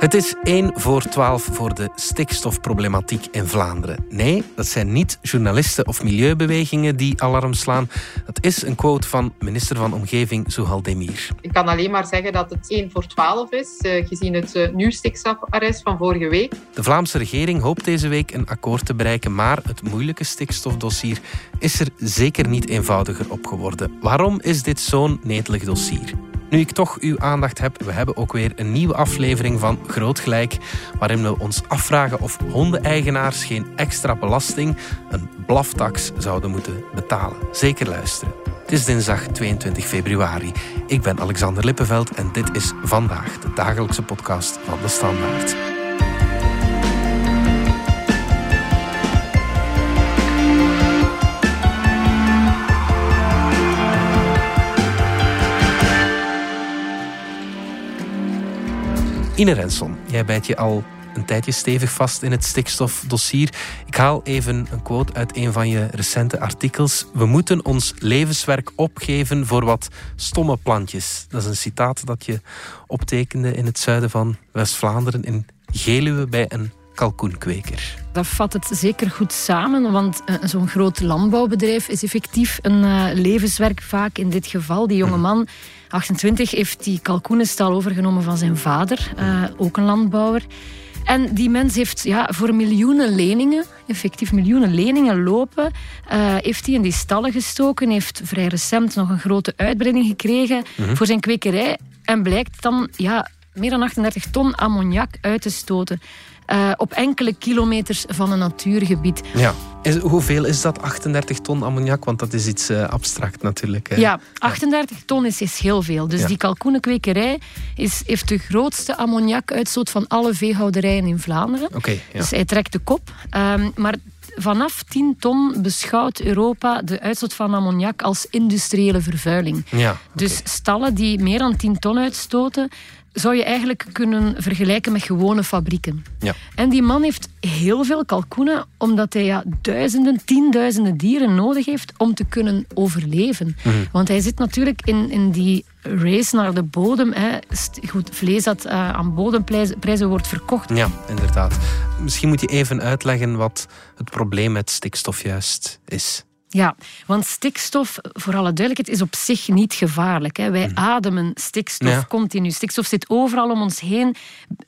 Het is 1 voor 12 voor de stikstofproblematiek in Vlaanderen. Nee, dat zijn niet journalisten of milieubewegingen die alarm slaan. Dat is een quote van minister van Omgeving Souhal Demir. Ik kan alleen maar zeggen dat het 1 voor 12 is, eh, gezien het uh, nieuw stikstofarrest van vorige week. De Vlaamse regering hoopt deze week een akkoord te bereiken, maar het moeilijke stikstofdossier is er zeker niet eenvoudiger op geworden. Waarom is dit zo'n netelig dossier? Nu ik toch uw aandacht heb, we hebben ook weer een nieuwe aflevering van Groot Gelijk, waarin we ons afvragen of hondeneigenaars geen extra belasting, een blaftax, zouden moeten betalen. Zeker luisteren. Het is dinsdag 22 februari. Ik ben Alexander Lippenveld en dit is vandaag de dagelijkse podcast van de Standaard. Ine Renson, jij bijt je al een tijdje stevig vast in het stikstofdossier. Ik haal even een quote uit een van je recente artikels. We moeten ons levenswerk opgeven voor wat stomme plantjes. Dat is een citaat dat je optekende in het zuiden van West-Vlaanderen in Geluwe bij een kalkoenkweker. Dat vat het zeker goed samen, want eh, zo'n groot landbouwbedrijf is effectief een uh, levenswerk vaak in dit geval. Die jonge man, 28, heeft die kalkoenenstal overgenomen van zijn vader, uh, ook een landbouwer. En die mens heeft ja, voor miljoenen leningen, effectief miljoenen leningen lopen, uh, heeft hij in die stallen gestoken, heeft vrij recent nog een grote uitbreiding gekregen mm-hmm. voor zijn kwekerij en blijkt dan ja, meer dan 38 ton ammoniak uit te stoten. Uh, op enkele kilometers van een natuurgebied. Ja. Hoeveel is dat, 38 ton ammoniak? Want dat is iets uh, abstract natuurlijk. Hè? Ja, 38 ja. ton is, is heel veel. Dus ja. die kalkoenenkwekerij is, heeft de grootste ammoniakuitstoot van alle veehouderijen in Vlaanderen. Okay, ja. Dus hij trekt de kop. Um, maar vanaf 10 ton beschouwt Europa de uitstoot van ammoniak als industriële vervuiling. Ja, okay. Dus stallen die meer dan 10 ton uitstoten, zou je eigenlijk kunnen vergelijken met gewone fabrieken. Ja. En die man heeft heel veel kalkoenen, omdat hij ja, duizenden, tienduizenden dieren nodig heeft om te kunnen overleven. Mm-hmm. Want hij zit natuurlijk in, in die race naar de bodem. Hè. Goed, vlees dat uh, aan bodemprijzen wordt verkocht. Ja, inderdaad. Misschien moet je even uitleggen wat het probleem met stikstof juist is. Ja, want stikstof, voor alle duidelijkheid, is op zich niet gevaarlijk. Hè. Wij ademen stikstof Ja. continu. Stikstof zit overal om ons heen.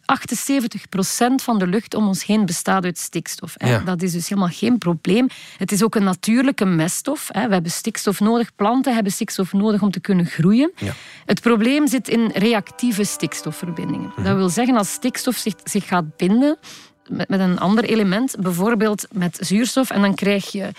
78% van de lucht om ons heen bestaat uit stikstof. Hè. Ja. Dat is dus helemaal geen probleem. Het is ook een natuurlijke meststof. Hè. We hebben stikstof nodig. Planten hebben stikstof nodig om te kunnen groeien. Ja. Het probleem zit in reactieve stikstofverbindingen. Dat wil zeggen, als stikstof zich, zich gaat binden met, met een ander element, bijvoorbeeld met zuurstof, en dan krijg je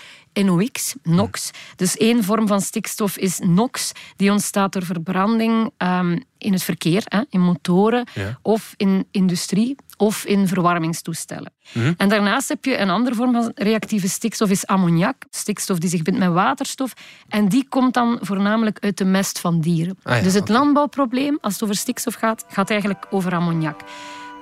NOx, NOx. Dus één vorm van stikstof is NOx, die ontstaat door verbranding um, in het verkeer, hè, in motoren, Ja. of in industrie, of in verwarmingstoestellen. Mhm. En daarnaast heb je een andere vorm van reactieve stikstof, is ammoniak. Stikstof die zich bindt met waterstof. En die komt dan voornamelijk uit de mest van dieren. Ah ja, dus het landbouwprobleem, als het over stikstof gaat, gaat eigenlijk over ammoniak.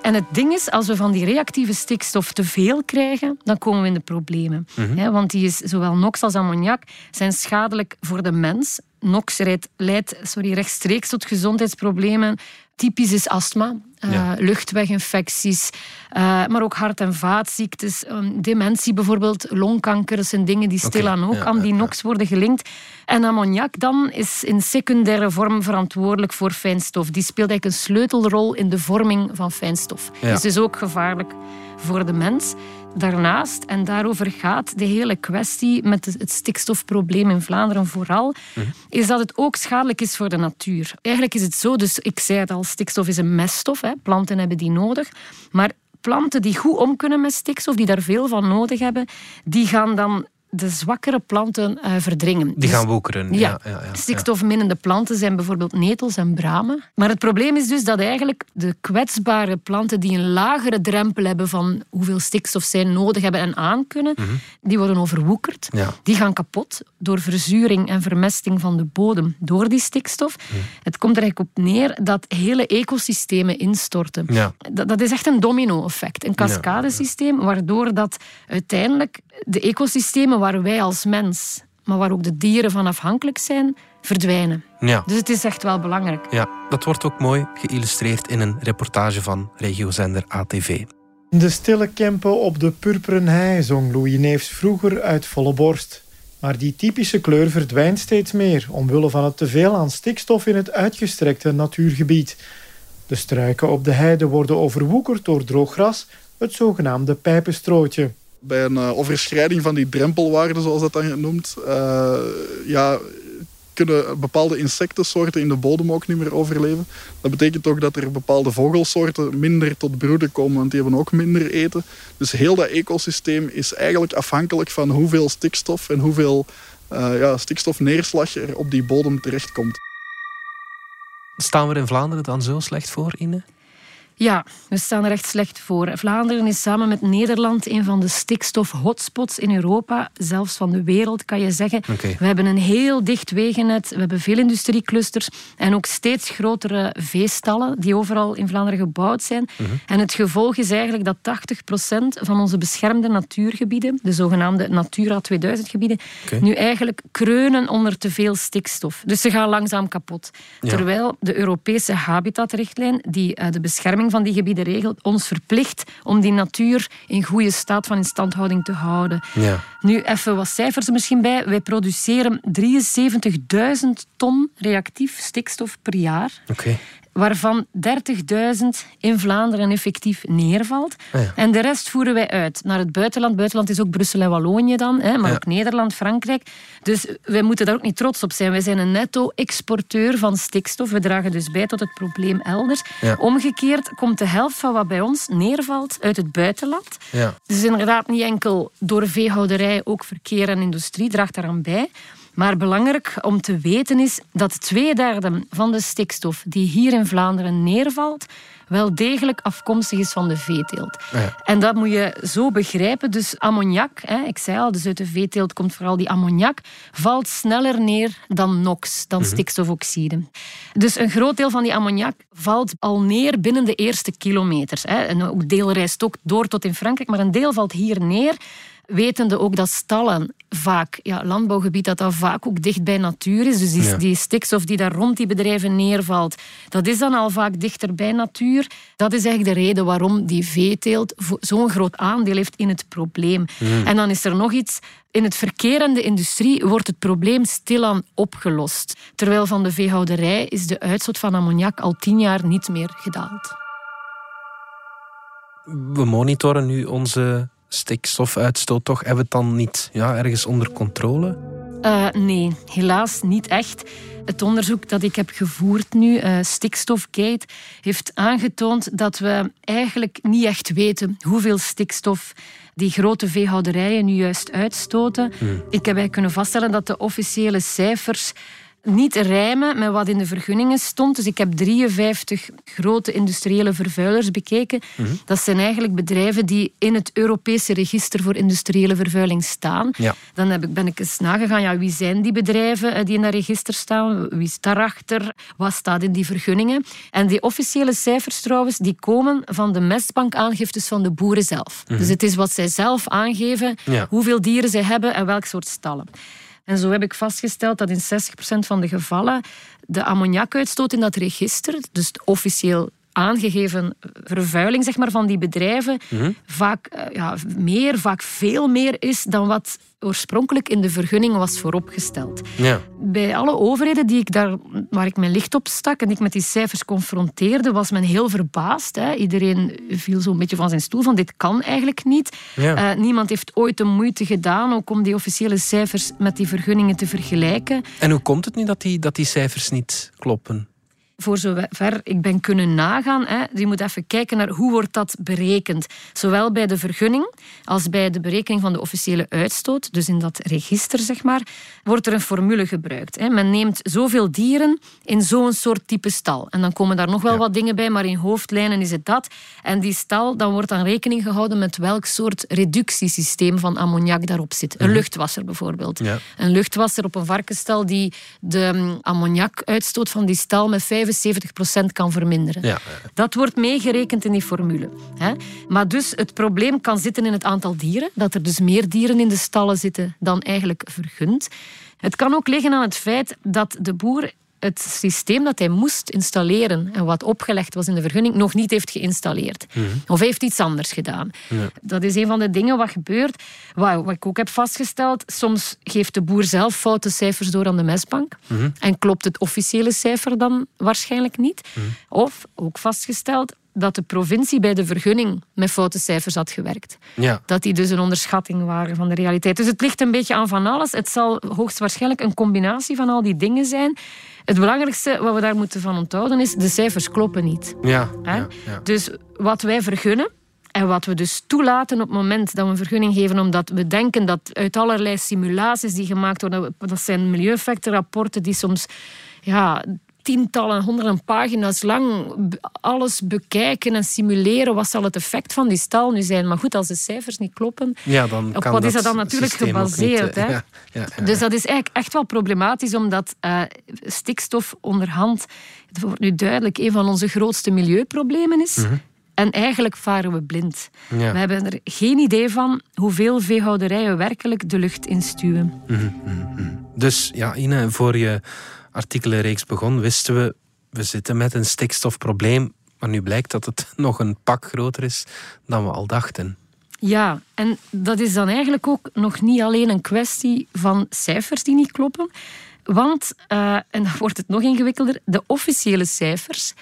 En het ding is, als we van die reactieve stikstof te veel krijgen, dan komen we in de problemen. Mhm. Want die is, zowel NOx als ammoniak zijn schadelijk voor de mens. NOx leidt, leidt sorry, rechtstreeks tot gezondheidsproblemen. Typisch is astma, Ja. luchtweginfecties, eh, maar ook hart- en vaatziektes, um, dementie bijvoorbeeld, longkanker. Dat zijn dingen die stilaan ook aan die. NOx worden gelinkt. En ammoniak dan is in secundaire vorm verantwoordelijk voor fijnstof. Die speelt eigenlijk een sleutelrol in de vorming van fijnstof. Dus is ook gevaarlijk voor de mens. Daarnaast, en daarover gaat de hele kwestie met het stikstofprobleem in Vlaanderen vooral, Mhm. is dat het ook schadelijk is voor de natuur. Eigenlijk is het zo, dus ik zei het al, stikstof is een meststof. Hè. Planten hebben die nodig. Maar planten die goed om kunnen met stikstof, die daar veel van nodig hebben, die gaan dan de zwakkere planten eh, verdringen. Die Dus- gaan woekeren. ja, Ja, ja, ja, stikstofminnende planten zijn bijvoorbeeld netels en bramen. Maar het probleem is dus dat eigenlijk de kwetsbare planten die een lagere drempel hebben van hoeveel stikstof zij nodig hebben en aankunnen, die worden overwoekerd. Mhm. Ja. Die gaan kapot door verzuring en vermesting van de bodem door die stikstof. Mhm. Het komt er eigenlijk op neer dat hele ecosystemen instorten. Ja. Dat, dat is echt een domino-effect, een cascadesysteem, waardoor dat uiteindelijk de ecosystemen waar wij als mens maar waar ook de dieren van afhankelijk zijn, verdwijnen. Ja. Dus het is echt wel belangrijk. Ja, dat wordt ook mooi geïllustreerd in een reportage van regiozender ATV. De stille Kempen op de purperen hei zong Louis Neefs vroeger uit volle borst. Maar die typische kleur verdwijnt steeds meer omwille van het teveel aan stikstof in het uitgestrekte natuurgebied. De struiken op de heide worden overwoekerd door droog gras, het zogenaamde pijpenstrootje. Bij een uh, overschrijding van die drempelwaarde, zoals dat dan genoemd, uh, ja, kunnen bepaalde insectensoorten in de bodem ook niet meer overleven. Dat betekent ook dat er bepaalde vogelsoorten minder tot broeden komen, want die hebben ook minder eten. Dus heel dat ecosysteem is eigenlijk afhankelijk van hoeveel stikstof en hoeveel uh, ja, stikstofneerslag er op die bodem terechtkomt. Staan we in Vlaanderen dan zo slecht voor, Ine? Ja, we staan er echt slecht voor. Vlaanderen is samen met Nederland een van de stikstof-hotspots in Europa, zelfs van de wereld, kan je zeggen. Okay. We hebben een heel dicht wegennet, we hebben veel industrieclusters en ook steeds grotere veestallen die overal in Vlaanderen gebouwd zijn. Mhm. En het gevolg is eigenlijk dat 80% van onze beschermde natuurgebieden, de zogenaamde Natura 2000-gebieden, Oké. nu eigenlijk kreunen onder te veel stikstof. Dus ze gaan langzaam kapot. Ja. Terwijl de Europese habitatrichtlijn, die eh, de bescherming van die gebieden regelt, ons verplicht om die natuur in goede staat van instandhouding te houden. Ja. Nu, even wat cijfers er misschien bij. Wij produceren 73.000 ton reactief stikstof per jaar. Oké. Waarvan 30.000 in Vlaanderen effectief neervalt. Ah ja. En de rest voeren wij uit naar het buitenland. Buitenland is ook Brussel en Wallonië dan, hè, maar Ja. ook Nederland, Frankrijk. Dus wij moeten daar ook niet trots op zijn. Wij zijn een netto-exporteur van stikstof. We dragen dus bij tot het probleem elders. Ja. Omgekeerd komt de helft van wat bij ons neervalt uit het buitenland. Ja. Dus inderdaad niet enkel door veehouderij, ook verkeer en industrie draagt daaraan bij. Maar belangrijk om te weten is dat twee derde van de stikstof die hier in Vlaanderen neervalt, wel degelijk afkomstig is van de veeteelt. Ja. En dat moet je zo begrijpen. Dus ammoniak, hè, ik zei al, dus uit de veeteelt komt vooral die ammoniak, valt sneller neer dan NOx, dan stikstofoxide. Dus een groot deel van die ammoniak valt al neer binnen de eerste kilometers. Hè. En ook deel reist ook door tot in Frankrijk, maar een deel valt hier neer. Wetende ook dat stallen vaak, ja, landbouwgebied dat dat vaak ook dicht bij natuur is. Dus die, Ja. die stikstof die daar rond die bedrijven neervalt, dat is dan al vaak dichter bij natuur. Dat is eigenlijk de reden waarom die veeteelt zo'n groot aandeel heeft in het probleem. En dan is er nog iets. In het verkeer en de industrie wordt het probleem stilaan opgelost. Terwijl van de veehouderij is de uitstoot van ammoniak al tien jaar niet meer gedaald. We monitoren nu onze stikstofuitstoot toch. Hebben we het dan niet ja, ergens onder controle? Eh, nee, helaas niet echt. Het onderzoek dat ik heb gevoerd nu, eh Stikstofgate, heeft aangetoond dat we eigenlijk niet echt weten hoeveel stikstof die grote veehouderijen nu juist uitstoten. Ik heb kunnen vaststellen dat de officiële cijfers niet rijmen met wat in de vergunningen stond. Dus ik heb 53 grote industriële vervuilers bekeken. Dat zijn eigenlijk bedrijven die in het Europese register voor industriële vervuiling staan. Ja. Dan heb ik, ben ik eens nagegaan, ja, wie zijn die bedrijven eh, die in dat register staan? Wie is daarachter? Wat staat in die vergunningen? En die officiële cijfers trouwens, die komen van de mestbankaangiftes van de boeren zelf. Dus het is wat zij zelf aangeven, Ja. hoeveel dieren zij hebben en welk soort stallen. En zo heb ik vastgesteld dat in 60% van de gevallen de ammoniakuitstoot in dat register, dus officieel aangegeven vervuiling zeg maar, van die bedrijven, vaak eh, ja, meer, vaak veel meer is dan wat oorspronkelijk in de vergunning was vooropgesteld. Ja. Bij alle overheden die ik daar, waar ik mijn licht op stak en ik met die cijfers confronteerde, was men heel verbaasd. Hè. Iedereen viel zo'n beetje van zijn stoel van dit kan eigenlijk niet. Ja. Eh, niemand heeft ooit de moeite gedaan ook om die officiële cijfers met die vergunningen te vergelijken. En hoe komt het nu dat die, dat die cijfers niet kloppen? Voor zover ik ben kunnen nagaan, hè, je moet even kijken naar hoe wordt dat berekend. Zowel bij de vergunning als bij de berekening van de officiële uitstoot, dus in dat register, zeg maar, wordt er een formule gebruikt. Hè. Men neemt zoveel dieren in zo'n soort type stal. En dan komen daar nog wel Ja. wat dingen bij, maar in hoofdlijnen is het dat. En die stal, dan wordt dan rekening gehouden met welk soort reductiesysteem van ammoniak daarop zit. Een luchtwasser bijvoorbeeld. Ja. Een luchtwasser op een varkenstal die de mm, ammoniakuitstoot van die stal met 75% kan verminderen. Ja. Dat wordt meegerekend in die formule. Hè? Maar dus het probleem kan zitten in het aantal dieren, dat er dus meer dieren in de stallen zitten dan eigenlijk vergund. Het kan ook liggen aan het feit dat de boer het systeem dat hij moest installeren en wat opgelegd was in de vergunning nog niet heeft geïnstalleerd. Of hij heeft iets anders gedaan. Dat is een van de dingen wat gebeurt. Wat, wat ik ook heb vastgesteld, soms geeft de boer zelf foute cijfers door aan de mestbank en klopt het officiële cijfer dan waarschijnlijk niet. Of, ook vastgesteld, dat de provincie bij de vergunning met foute cijfers had gewerkt. Ja. Dat die dus een onderschatting waren van de realiteit. Dus het ligt een beetje aan van alles. Het zal hoogstwaarschijnlijk een combinatie van al die dingen zijn. Het belangrijkste wat we daar moeten van onthouden is, de cijfers kloppen niet. Ja. Hè? ja, ja. Dus wat wij vergunnen en wat we dus toelaten op het moment dat we een vergunning geven, omdat we denken dat uit allerlei simulaties die gemaakt worden, dat zijn milieueffectenrapporten die soms ja, tientallen, honderden pagina's lang alles bekijken en simuleren. Wat zal het effect van die stal nu zijn? Maar goed, als de cijfers niet kloppen, Ja, dan op wat is dat dan natuurlijk gebaseerd? niet, eh, hè? ja, ja, ja, Dus dat is eigenlijk echt wel problematisch, omdat eh, stikstof onderhand, het wordt nu duidelijk, een van onze grootste milieuproblemen is. En eigenlijk varen we blind. Mhm. Ja. We hebben er geen idee van hoeveel veehouderijen werkelijk de lucht instuwen. Dus ja, Ine, voor je artikelenreeks begon, wisten we, we zitten met een stikstofprobleem. Maar nu blijkt dat het nog een pak groter is dan we al dachten. Ja, en dat is dan eigenlijk ook nog niet alleen een kwestie van cijfers die niet kloppen. Want, eh, en dan wordt het nog ingewikkelder, de officiële cijfers,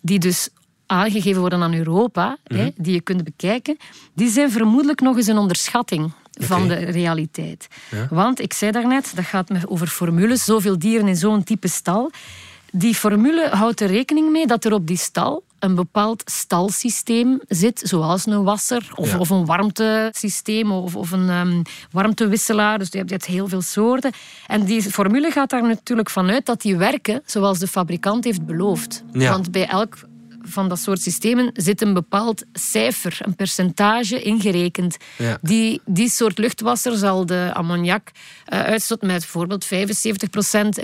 die dus aangegeven worden aan Europa, hè, die je kunt bekijken, die zijn vermoedelijk nog eens een onderschatting van de realiteit. Want ik zei daarnet, dat gaat me over formules, zoveel dieren in zo'n type stal. Die formule houdt er rekening mee dat er op die stal een bepaald stalsysteem zit, zoals een wasser of, Ja. of een warmtesysteem of, of een ehm, warmtewisselaar. Dus je hebt, je hebt heel veel soorten. En die formule gaat daar natuurlijk vanuit dat die werken zoals de fabrikant heeft beloofd. Ja. Want bij elk van dat soort systemen zit een bepaald cijfer, een percentage ingerekend. Ja. Die, die soort luchtwasser zal de ammoniak eh, uitstoot met bijvoorbeeld 75%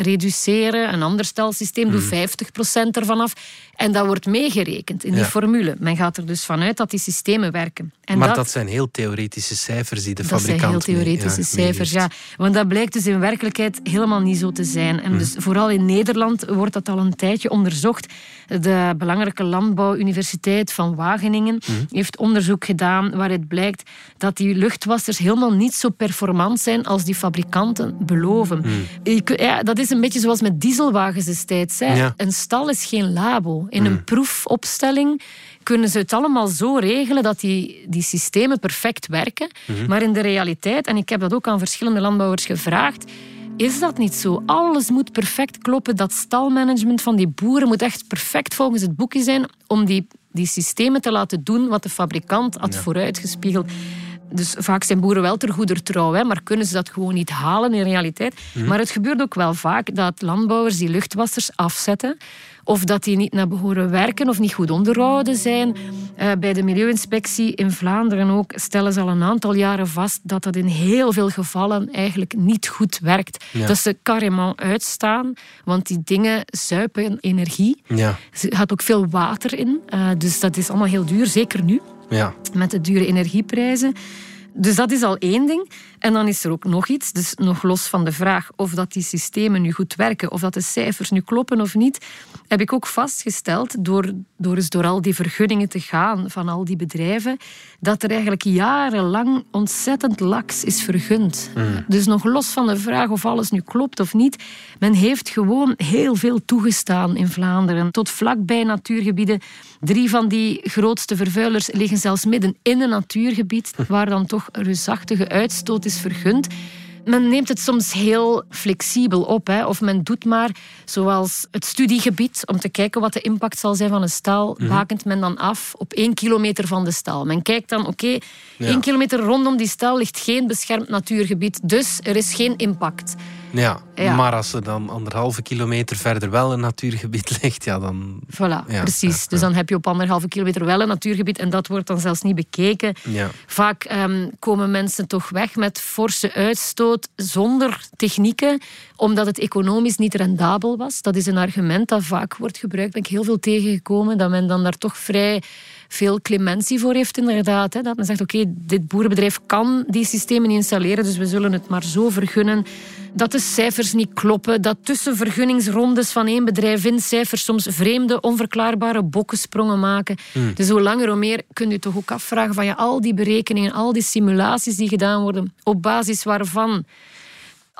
reduceren. Een ander stelsysteem doet 50% ervan af. En dat wordt meegerekend in die formule. Men gaat er dus vanuit dat die systemen werken. En maar dat, zijn heel theoretische cijfers die de dat zijn heel theoretische mee- ja, cijfers, ja. Want dat blijkt dus in werkelijkheid helemaal niet zo te zijn. Mhm. En dus vooral in Nederland wordt dat al een tijdje onderzocht. De belangrijke landbouwuniversiteit van Wageningen Mhm. heeft onderzoek gedaan waaruit blijkt dat die luchtwassers helemaal niet zo performant zijn als die fabrikanten beloven. Mhm. Ja, dat is een beetje zoals met dieselwagens destijds. Hè. Ja. Een stal is geen labo. In Mhm. een proefopstelling kunnen ze het allemaal zo regelen dat die, die systemen perfect werken. Mhm. Maar in de realiteit, en ik heb dat ook aan verschillende landbouwers gevraagd, is dat niet zo. Alles moet perfect kloppen. Dat stalmanagement van die boeren moet echt perfect volgens het boekje zijn om die, die systemen te laten doen wat de fabrikant had vooruitgespiegeld. Dus vaak zijn boeren wel ter goeder trouw, hè, maar kunnen ze dat gewoon niet halen in realiteit. Maar het gebeurt ook wel vaak dat landbouwers die luchtwassers afzetten of dat die niet naar behoren werken of niet goed onderhouden zijn. Eh, bij de Milieuinspectie in Vlaanderen ook stellen ze al een aantal jaren vast dat dat in heel veel gevallen eigenlijk niet goed werkt. Ja. Dat ze carrément uitstaan, want die dingen zuipen energie. Ja, Er gaat ook veel water in, eh, dus dat is allemaal heel duur, zeker nu ja. met de dure energieprijzen. Dus dat is al één ding. En dan is er ook nog iets, dus nog los van de vraag of dat die systemen nu goed werken, of dat de cijfers nu kloppen of niet, heb ik ook vastgesteld, door, door eens door al die vergunningen te gaan van al die bedrijven, dat er eigenlijk jarenlang ontzettend laks is vergund. Dus nog los van de vraag of alles nu klopt of niet, men heeft gewoon heel veel toegestaan in Vlaanderen. Tot vlakbij natuurgebieden. Drie van die grootste vervuilers liggen zelfs midden in een natuurgebied, waar dan toch reusachtige uitstoot is vergund. Men neemt het soms heel flexibel op. Hè. Of men doet maar zoals het studiegebied, om te kijken wat de impact zal zijn van een stal, bakent men dan af op één kilometer van de stal. Men kijkt dan, oké, één kilometer rondom die stal ligt geen beschermd natuurgebied, dus er is geen impact. Ja, maar als er dan anderhalve kilometer verder wel een natuurgebied ligt, ja dan... Voilà, precies. dus dan heb je op anderhalve kilometer wel een natuurgebied en dat wordt dan zelfs niet bekeken. Vaak ehm, komen mensen toch weg met forse uitstoot zonder technieken, omdat het economisch niet rendabel was. Dat is een argument dat vaak wordt gebruikt. Ben ik heel veel tegengekomen, dat men dan daar toch vrij veel clementie voor heeft, inderdaad. Hè. Dat men zegt, oké, dit boerenbedrijf kan die systemen installeren, dus we zullen het maar zo vergunnen dat de cijfers niet kloppen, dat tussen vergunningsrondes van één bedrijf in cijfers soms vreemde, onverklaarbare bokkensprongen maken. Hmm. Dus hoe langer hoe meer kun je toch ook afvragen van ja, al die berekeningen, al die simulaties die gedaan worden, op basis waarvan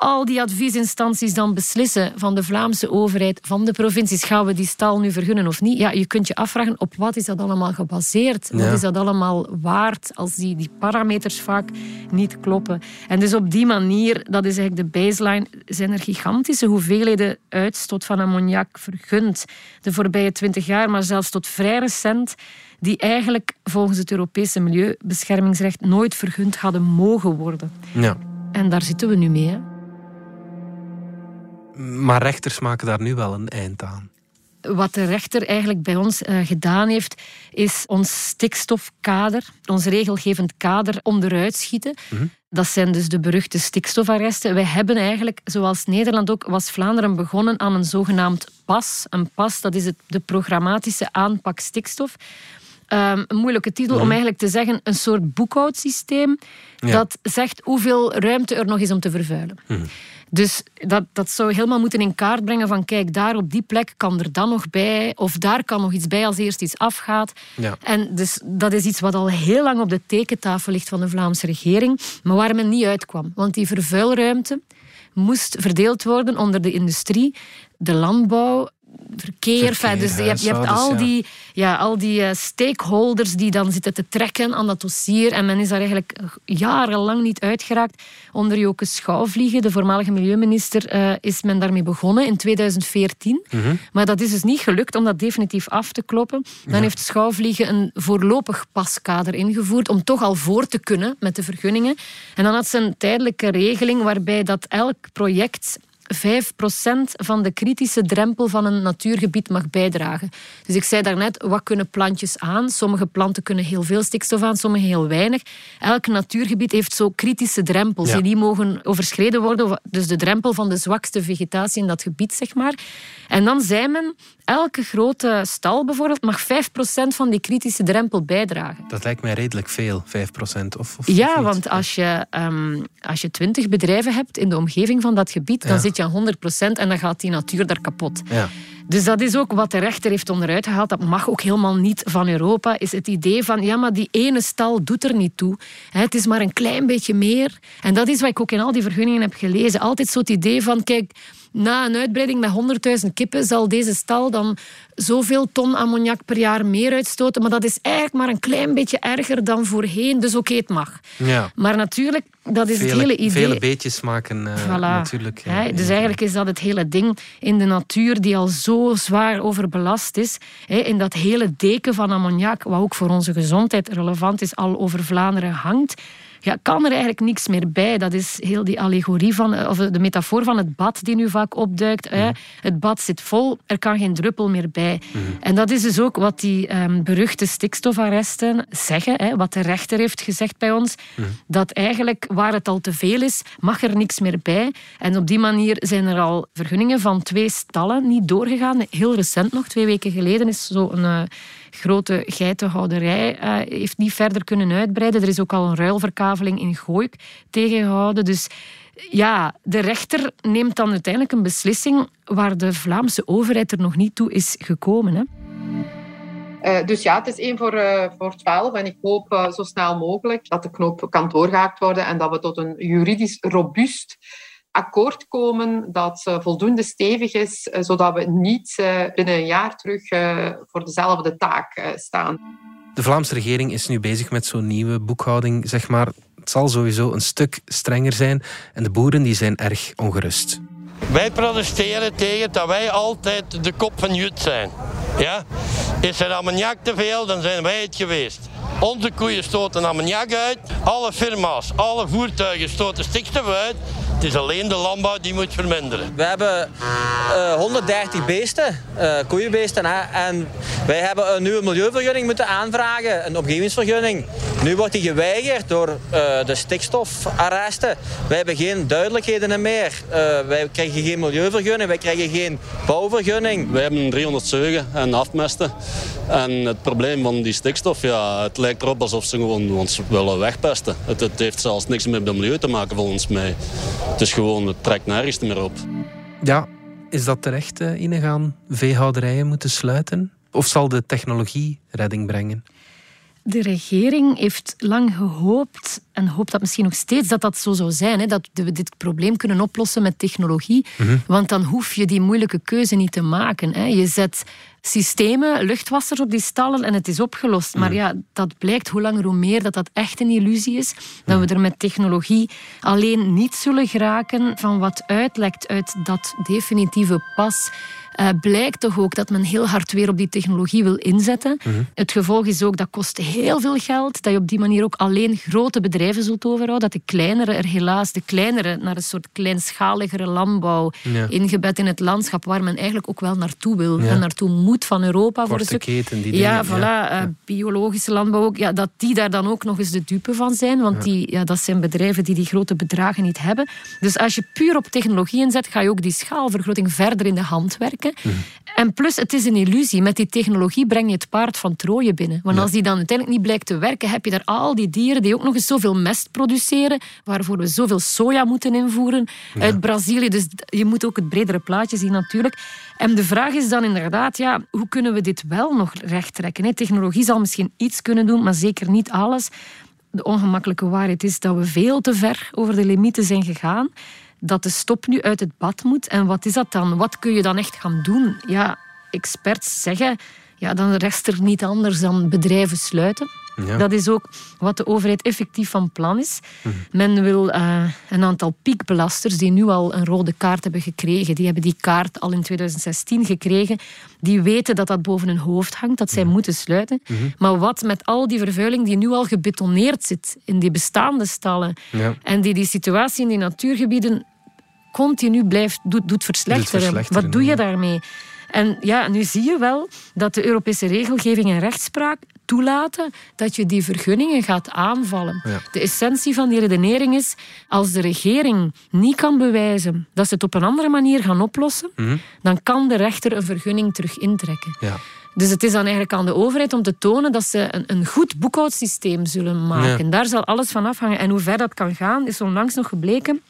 al die adviesinstanties dan beslissen van de Vlaamse overheid, van de provincies, gaan we die stal nu vergunnen of niet? Ja, je kunt je afvragen op wat is dat allemaal gebaseerd? Wat is dat allemaal waard als die, die parameters vaak niet kloppen? En dus op die manier, dat is eigenlijk de baseline, zijn er gigantische hoeveelheden uitstoot van ammoniak vergund de voorbije twintig jaar, maar zelfs tot vrij recent die eigenlijk volgens het Europese milieubeschermingsrecht nooit vergund hadden mogen worden. Ja. En daar zitten we nu mee. Hè? Maar rechters maken daar nu wel een eind aan. Wat de rechter eigenlijk bij ons uh, gedaan heeft, is ons stikstofkader, ons regelgevend kader, onderuit schieten. Mhm. Dat zijn dus de beruchte stikstofarresten. Wij hebben eigenlijk, zoals Nederland ook, was Vlaanderen begonnen aan een zogenaamd PAS. Een PAS, dat is het, de programmatische aanpak stikstof. Um, een moeilijke titel om mhm. eigenlijk te zeggen een soort boekhoudsysteem dat zegt hoeveel ruimte er nog is om te vervuilen. Mm. Dus dat, dat zou helemaal moeten in kaart brengen van kijk, daar op die plek kan er dan nog bij, of daar kan nog iets bij als eerst iets afgaat. Ja. En dus dat is iets wat al heel lang op de tekentafel ligt van de Vlaamse regering, maar waar men niet uitkwam. Want die vervuilruimte moest verdeeld worden onder de industrie, de landbouw verkeer. dus je hebt, je hebt al, die, ja, al die eh, stakeholders die dan zitten te trekken aan dat dossier. En men is daar eigenlijk jarenlang niet uitgeraakt. Onder Joke Schouwvliegen, de voormalige milieuminister, uh, is men daarmee begonnen in 2014. Mhm. Maar dat is dus niet gelukt om dat definitief af te kloppen. Dan heeft Schouwvliegen een voorlopig paskader ingevoerd om toch al voor te kunnen met de vergunningen. En dan had ze een tijdelijke regeling waarbij dat elk project 5% van de kritische drempel van een natuurgebied mag bijdragen. Dus ik zei daarnet, wat kunnen plantjes aan? Sommige planten kunnen heel veel stikstof aan, sommige heel weinig. Elk natuurgebied heeft zo kritische drempels die niet mogen overschreden worden. Dus de drempel van de zwakste vegetatie in dat gebied, zeg maar. En dan zei men, elke grote stal bijvoorbeeld mag 5% van die kritische drempel bijdragen. Dat lijkt mij redelijk veel, 5%. Of, of ja, want als je, um, als je 20 bedrijven hebt in de omgeving van dat gebied, dan zit je aan 100% en dan gaat die natuur daar kapot. Ja. Dus dat is ook wat de rechter heeft onderuit gehaald. Dat mag ook helemaal niet van Europa. Is het idee van, ja, maar die ene stal doet er niet toe. Het is maar een klein beetje meer. En dat is wat ik ook in al die vergunningen heb gelezen. Altijd zo het idee van, kijk, na een uitbreiding met 100.000 kippen zal deze stal dan zoveel ton ammoniak per jaar meer uitstoten. Maar dat is eigenlijk maar een klein beetje erger dan voorheen. Dus oké, het mag. Ja. Maar natuurlijk, dat is het hele idee. Vele beetjes maken uh, natuurlijk. dus eigenlijk is dat het hele ding in de natuur die al zo zwaar overbelast is. in dat hele deken van ammoniak, wat ook voor onze gezondheid relevant is, al over Vlaanderen hangt ja, kan er eigenlijk niks meer bij. Dat is heel die allegorie van, of de metafoor van het bad die nu vaak opduikt. Hè. Het bad zit vol, er kan geen druppel meer bij. Mhm. En dat is dus ook wat die um, beruchte stikstofarresten zeggen. Hè. Wat de rechter heeft gezegd bij ons. Mhm. Dat eigenlijk waar het al te veel is, mag er niks meer bij. En op die manier zijn er al vergunningen van twee stallen niet doorgegaan. Heel recent nog, twee weken geleden, is zo een... Uh, grote geitenhouderij uh, heeft niet verder kunnen uitbreiden. Er is ook al een ruilverkaveling in Gooik tegengehouden. Dus ja, de rechter neemt dan uiteindelijk een beslissing waar de Vlaamse overheid er nog niet toe is gekomen. Hè? Uh, dus ja, het is één voor, uh, voor 12 en ik hoop zo snel mogelijk dat de knoop kan doorgehaakt worden en dat we tot een juridisch robuust akkoord komen dat voldoende stevig is, eh, zodat we niet eh, binnen een jaar terug eh, voor dezelfde taak staan. De Vlaamse regering is nu bezig met zo'n nieuwe boekhouding, zeg maar. Het zal sowieso een stuk strenger zijn en de boeren die zijn erg ongerust. Wij protesteren tegen dat wij altijd de kop van Jut zijn. Ja? Is er ammoniak te veel, dan zijn wij het geweest. Onze koeien stoten ammoniak uit. Alle firma's, alle voertuigen stoten stikstof uit. Het is alleen de landbouw die moet verminderen. We hebben uh, 130 beesten, uh, koeienbeesten. Hè? En wij hebben een nieuwe milieuvergunning moeten aanvragen, een omgevingsvergunning. Nu wordt die geweigerd door uh, de stikstofarresten. Wij hebben geen duidelijkheden meer. wij krijgen geen milieuvergunning, wij krijgen geen bouwvergunning. Wij hebben 300 zeugen en afmesten. En het probleem van die stikstof, ja, het lijkt erop alsof ze gewoon ons willen wegpesten. Het, het heeft zelfs niks met het milieu te maken volgens mij. Het is gewoon, het trekt nergens meer op. Ja, is dat terecht, Ine? Gaan veehouderijen moeten sluiten? Of zal de technologie redding brengen? De regering heeft lang gehoopt en hoopt dat misschien nog steeds dat dat zo zou zijn. Hè, dat we dit probleem kunnen oplossen met technologie. Mhm. Want dan hoef je die moeilijke keuze niet te maken. Hè. Je zet systemen, luchtwassers op die stallen en het is opgelost. Maar ja, dat blijkt hoe langer hoe meer dat dat echt een illusie is. Dat we er met technologie alleen niet zullen geraken van wat uitlekt uit dat definitieve pas uh, blijkt toch ook dat men heel hard weer op die technologie wil inzetten. Mhm. Het gevolg is ook dat kost heel veel geld, dat je op die manier ook alleen grote bedrijven zult overhouden, dat de kleinere er helaas, de kleinere, naar een soort kleinschaligere landbouw, ingebed in het landschap, waar men eigenlijk ook wel naartoe wil en naartoe moet van Europa. Korte voor keten, die Ja, voilà, ja. Uh, biologische landbouw ook, ja, dat die daar dan ook nog eens de dupe van zijn, want die, ja, dat zijn bedrijven die die grote bedragen niet hebben. Dus als je puur op technologie inzet, ga je ook die schaalvergroting verder in de hand werken. Mhm. En plus, het is een illusie. Met die technologie breng je het paard van Troje binnen. Want als die dan uiteindelijk niet blijkt te werken, heb je daar al die dieren die ook nog eens zoveel mest produceren, waarvoor we zoveel soja moeten invoeren uit Brazilië. Dus je moet ook het bredere plaatje zien natuurlijk. En de vraag is dan inderdaad, ja, hoe kunnen we dit wel nog recht trekken? Technologie zal misschien iets kunnen doen, maar zeker niet alles. De ongemakkelijke waarheid is dat we veel te ver over de limieten zijn gegaan dat de stop nu uit het bad moet. En wat is dat dan? Wat kun je dan echt gaan doen? Ja, experts zeggen, ja, dan rest er niet anders dan bedrijven sluiten. Ja. Dat is ook wat de overheid effectief van plan is. Mhm. Men wil uh, een aantal piekbelasters die nu al een rode kaart hebben gekregen. Die hebben die kaart al in 2016 gekregen. Die weten dat dat boven hun hoofd hangt, dat zij mhm. moeten sluiten. Mhm. Maar wat met al die vervuiling die nu al gebetoneerd zit in die bestaande stallen ja. en die die situatie in die natuurgebieden continu blijft, doet, doet verslechteren. Wat doe je daarmee? En ja, nu zie je wel dat de Europese regelgeving en rechtspraak toelaten dat je die vergunningen gaat aanvallen. De essentie van die redenering is, als de regering niet kan bewijzen dat ze het op een andere manier gaan oplossen, mhm. dan kan de rechter een vergunning terug intrekken. Ja. Dus het is dan eigenlijk aan de overheid om te tonen dat ze een, een goed boekhoudsysteem zullen maken. Daar zal alles van afhangen. En hoe ver dat kan gaan, is onlangs nog gebleken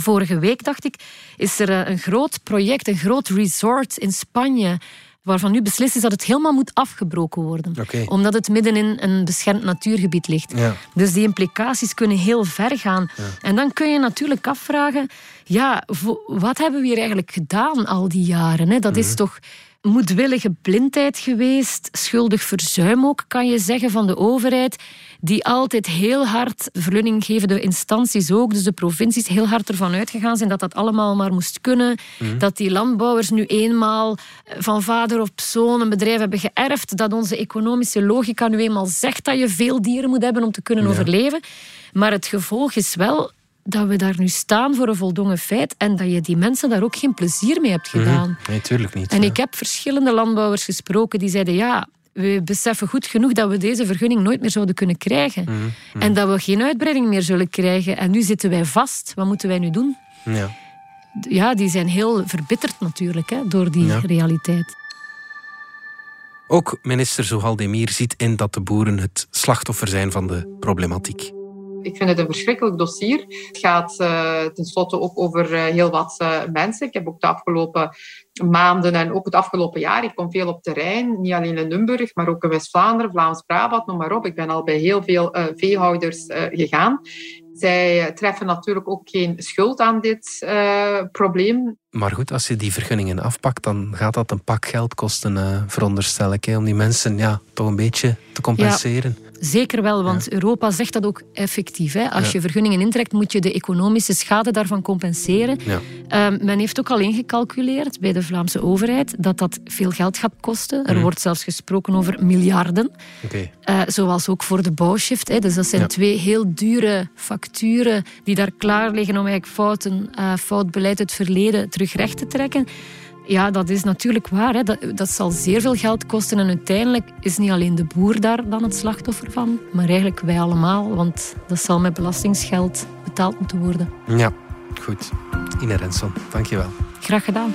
Vorige week, dacht ik, is er eh, een groot project, een groot resort in Spanje waarvan nu beslist is dat het helemaal moet afgebroken worden. Omdat het midden in een beschermd natuurgebied ligt. Ja. Dus die implicaties kunnen heel ver gaan. En dan kun je natuurlijk afvragen, ja, wat hebben we hier eigenlijk gedaan al die jaren? Hè? Dat is mhm. toch moedwillige blindheid geweest, schuldig verzuim ook, kan je zeggen, van de overheid, die altijd heel hard, vergunninggevende instanties ook, dus de provincies, heel hard ervan uitgegaan zijn dat dat allemaal maar moest kunnen. Mhm. Dat die landbouwers nu eenmaal van vader op zoon een bedrijf hebben geërfd, dat onze economische logica nu eenmaal zegt dat je veel dieren moet hebben om te kunnen overleven. Maar het gevolg is wel dat we daar nu staan voor een voldongen feit en dat je die mensen daar ook geen plezier mee hebt mhm. gedaan. Nee, tuurlijk niet. En ik heb verschillende landbouwers gesproken die zeiden ja, we beseffen goed genoeg dat we deze vergunning nooit meer zouden kunnen krijgen. Mhm, mhm. En dat we geen uitbreiding meer zullen krijgen. En nu zitten wij vast. Wat moeten wij nu doen? Ja, ja die zijn heel verbitterd natuurlijk hè, door die realiteit. Ook minister Zohaldemir ziet in dat de boeren het slachtoffer zijn van de problematiek. Ik vind het een verschrikkelijk dossier. Het gaat uh, tenslotte ook over uh, heel wat uh, mensen. Ik heb ook de afgelopen maanden en ook het afgelopen jaar, ik kom veel op terrein, niet alleen in Limburg, maar ook in West-Vlaanderen, Vlaams-Brabant, noem maar op. Ik ben al bij heel veel veehouders gegaan. Zij treffen natuurlijk ook geen schuld aan dit probleem. Maar goed, als je die vergunningen afpakt, dan gaat dat een pak geld kosten, veronderstel ik, hè, om die mensen ja, toch een beetje te compenseren. Zeker wel, want Europa zegt dat ook effectief. Hè. Als je vergunningen intrekt, moet je de economische schade daarvan compenseren. Ja. Ehm, men heeft ook al ingecalculeerd bij de Vlaamse overheid dat dat veel geld gaat kosten. Er Mhm. wordt zelfs gesproken over miljarden. Eh, zoals ook voor de bouwshift. Hè. Dus dat zijn twee heel dure facturen die daar klaar liggen om eigenlijk fouten, eh, fout beleid uit het verleden terug recht te trekken. Ja, dat is natuurlijk waar. Hè. Dat, dat zal zeer veel geld kosten. En uiteindelijk is niet alleen de boer daar dan het slachtoffer van, maar eigenlijk wij allemaal. Want dat zal met belastingsgeld betaald moeten worden. Ja, goed. Ine Renson, dankjewel. Graag gedaan.